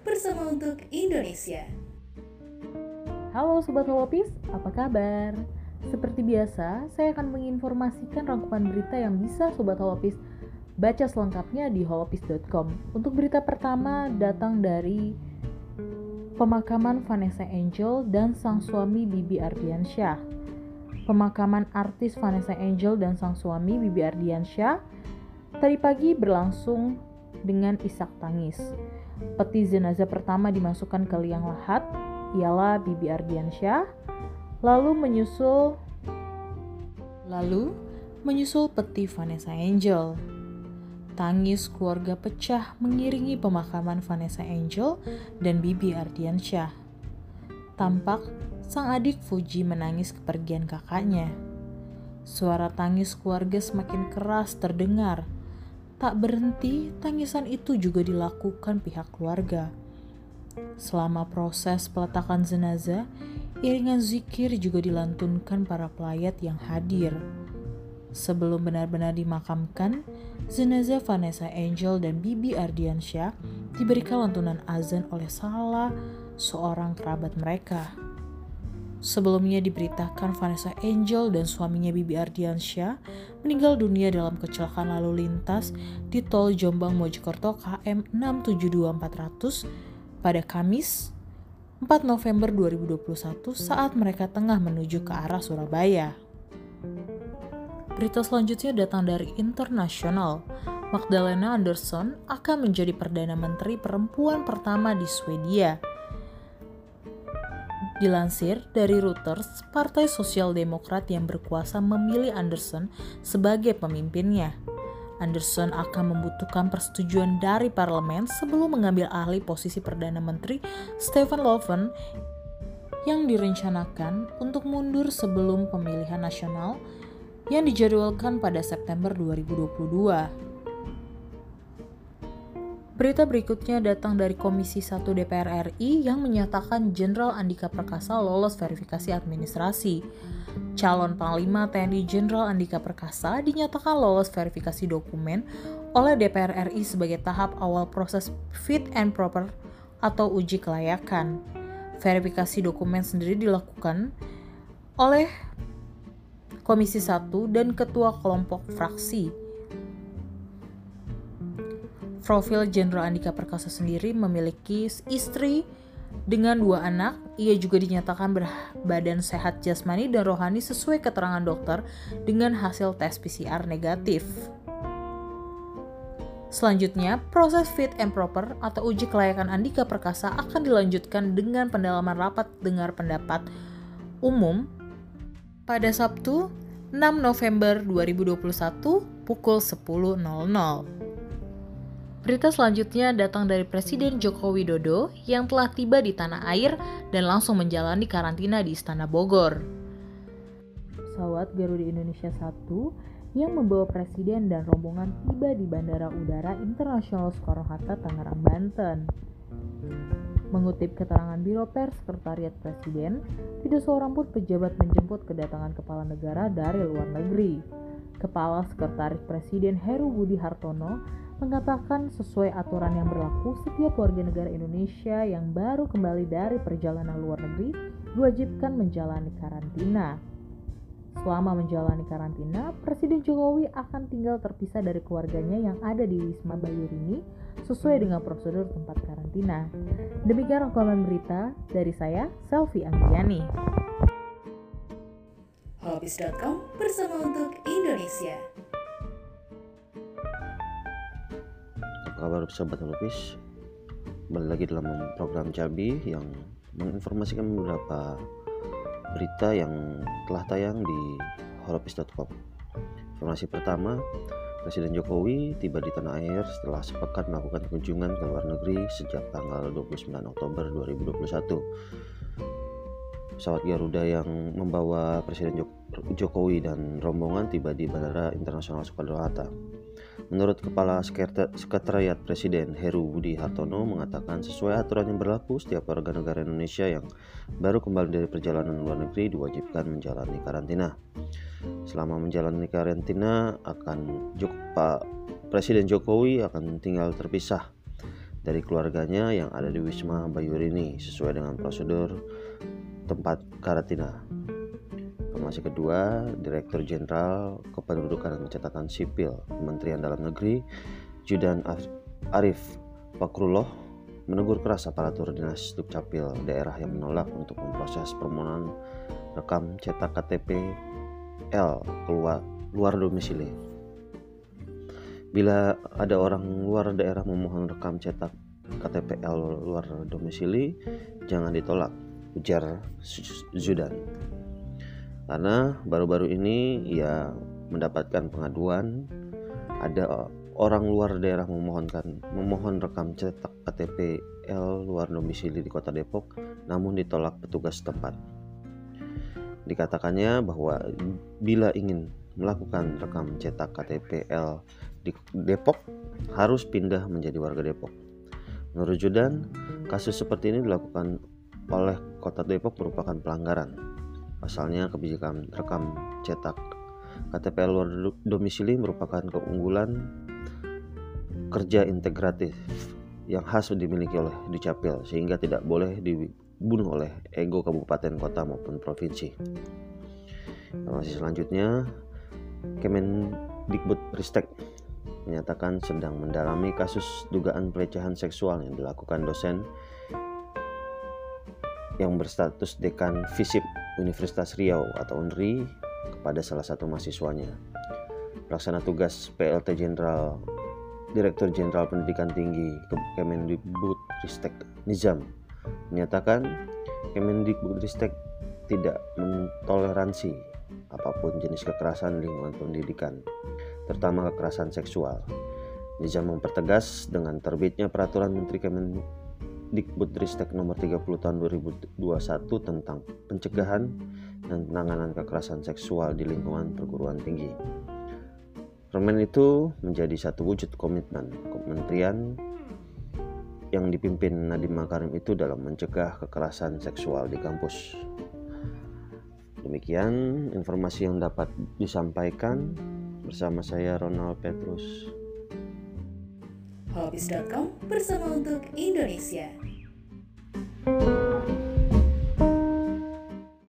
bersama untuk Indonesia. Halo Sobat Holopis, apa kabar? Seperti biasa, saya akan menginformasikan rangkuman berita yang bisa Sobat Holopis baca selengkapnya di holopis.com. Untuk berita pertama datang dari pemakaman Vanessa Angel dan sang suami Bibi Ardiansyah. Pemakaman artis Vanessa Angel dan sang suami Bibi Ardiansyah tadi pagi berlangsung dengan isak tangis. Peti jenazah pertama dimasukkan ke liang lahat, ialah Bibi Ardiansyah, lalu menyusul lalu menyusul peti Vanessa Angel. Tangis keluarga pecah mengiringi pemakaman Vanessa Angel dan Bibi Ardiansyah. Tampak sang adik Fuji menangis kepergian kakaknya. Suara tangis keluarga semakin keras terdengar. Tak berhenti, tangisan itu juga dilakukan pihak keluarga. Selama proses peletakan jenazah, iringan zikir juga dilantunkan para pelayat yang hadir. Sebelum benar-benar dimakamkan, jenazah Vanessa Angel dan Bibi Ardiansyah diberikan lantunan azan oleh salah seorang kerabat mereka. Sebelumnya diberitakan Vanessa Angel dan suaminya Bibi Ardiansyah meninggal dunia dalam kecelakaan lalu lintas di tol Jombang Mojokerto KM 672400 pada Kamis 4 November 2021 saat mereka tengah menuju ke arah Surabaya. Berita selanjutnya datang dari internasional. Magdalena Andersson akan menjadi Perdana Menteri perempuan pertama di Swedia. Dilansir dari Reuters, Partai Sosial Demokrat yang berkuasa memilih Anderson sebagai pemimpinnya. Anderson akan membutuhkan persetujuan dari parlemen sebelum mengambil alih posisi Perdana Menteri Stephen Löfven yang direncanakan untuk mundur sebelum pemilihan nasional yang dijadwalkan pada September 2022. Berita berikutnya datang dari Komisi 1 DPR RI yang menyatakan Jenderal Andika Perkasa lolos verifikasi administrasi. Calon Panglima TNI Jenderal Andika Perkasa dinyatakan lolos verifikasi dokumen oleh DPR RI sebagai tahap awal proses fit and proper atau uji kelayakan. Verifikasi dokumen sendiri dilakukan oleh Komisi 1 dan Ketua Kelompok Fraksi Profil Jenderal Andika Perkasa sendiri memiliki istri dengan dua anak. Ia juga dinyatakan berbadan sehat jasmani dan rohani sesuai keterangan dokter dengan hasil tes PCR negatif. Selanjutnya, proses fit and proper atau uji kelayakan Andika Perkasa akan dilanjutkan dengan pendalaman rapat dengar pendapat umum pada Sabtu 6 November 2021 pukul 10.00. Berita selanjutnya datang dari Presiden Joko Widodo yang telah tiba di tanah air dan langsung menjalani karantina di Istana Bogor. Pesawat Garuda Indonesia 1 yang membawa Presiden dan rombongan tiba di Bandara Udara Internasional Soekarno-Hatta, Tangerang, Banten. Mengutip keterangan Biro Pers Sekretariat Presiden, tidak seorang pun pejabat menjemput kedatangan kepala negara dari luar negeri. Kepala Sekretaris Presiden Heru Budi Hartono mengatakan sesuai aturan yang berlaku, setiap warga negara Indonesia yang baru kembali dari perjalanan luar negeri diwajibkan menjalani karantina. Selama menjalani karantina, Presiden Jokowi akan tinggal terpisah dari keluarganya yang ada di Wisma Bayurini sesuai dengan prosedur tempat karantina. Demikian rangkuman berita dari saya, Selvi Anggiani. Hobbies.com bersama untuk Indonesia. Kabar sobat lupis Kembali lagi dalam program Cabi yang menginformasikan beberapa berita yang telah tayang di horopis.com Informasi pertama, Presiden Jokowi tiba di tanah air setelah sepekan melakukan kunjungan ke luar negeri sejak tanggal 29 Oktober 2021. Pesawat Garuda yang membawa Presiden Jokowi dan rombongan tiba di Bandara Internasional Soekarno-Hatta. Menurut Kepala Sekretariat Presiden Heru Budi Hartono mengatakan sesuai aturan yang berlaku setiap warga negara Indonesia yang baru kembali dari perjalanan luar negeri diwajibkan menjalani karantina. Selama menjalani karantina akan Pak Presiden Jokowi akan tinggal terpisah dari keluarganya yang ada di Wisma Bayurini sesuai dengan prosedur tempat karantina. Informasi kedua, Direktur Jenderal Kependudukan dan Catatan Sipil Kementerian Dalam Negeri Judan Arif Fakrullah menegur keras aparatur dinas Dukcapil daerah yang menolak untuk memproses permohonan rekam cetak KTP L keluar luar domisili. Bila ada orang luar daerah memohon rekam cetak KTPL luar domisili, jangan ditolak, ujar Zudan. Karena baru-baru ini ia mendapatkan pengaduan ada orang luar daerah memohonkan memohon rekam cetak KTP L luar domisili di Kota Depok namun ditolak petugas tempat. Dikatakannya bahwa bila ingin melakukan rekam cetak KTP L di Depok harus pindah menjadi warga Depok. Menurut Judan, kasus seperti ini dilakukan oleh Kota Depok merupakan pelanggaran. Pasalnya kebijakan rekam cetak KTP luar domisili merupakan keunggulan kerja integratif yang khas dimiliki oleh Dukcapil sehingga tidak boleh dibunuh oleh ego kabupaten kota maupun provinsi. Informasi selanjutnya, Kemendikbud Ristek menyatakan sedang mendalami kasus dugaan pelecehan seksual yang dilakukan dosen yang berstatus dekan FISIP Universitas Riau atau UNRI kepada salah satu mahasiswanya. Pelaksana tugas PLT Jenderal Direktur Jenderal Pendidikan Tinggi Kemendikbud Ristek Nizam menyatakan Kemendikbud Ristek tidak mentoleransi apa pun jenis kekerasan lingkungan pendidikan terutama kekerasan seksual. Nizam mempertegas dengan terbitnya peraturan Menteri Kemendikbudristek nomor 30 tahun 2021 tentang pencegahan dan penanganan kekerasan seksual di lingkungan perguruan tinggi. Permen itu menjadi satu wujud komitmen kementerian yang dipimpin Nadiem Makarim itu dalam mencegah kekerasan seksual di kampus. Demikian informasi yang dapat disampaikan bersama saya Ronald Petrus. Hobbies.com bersama untuk Indonesia. you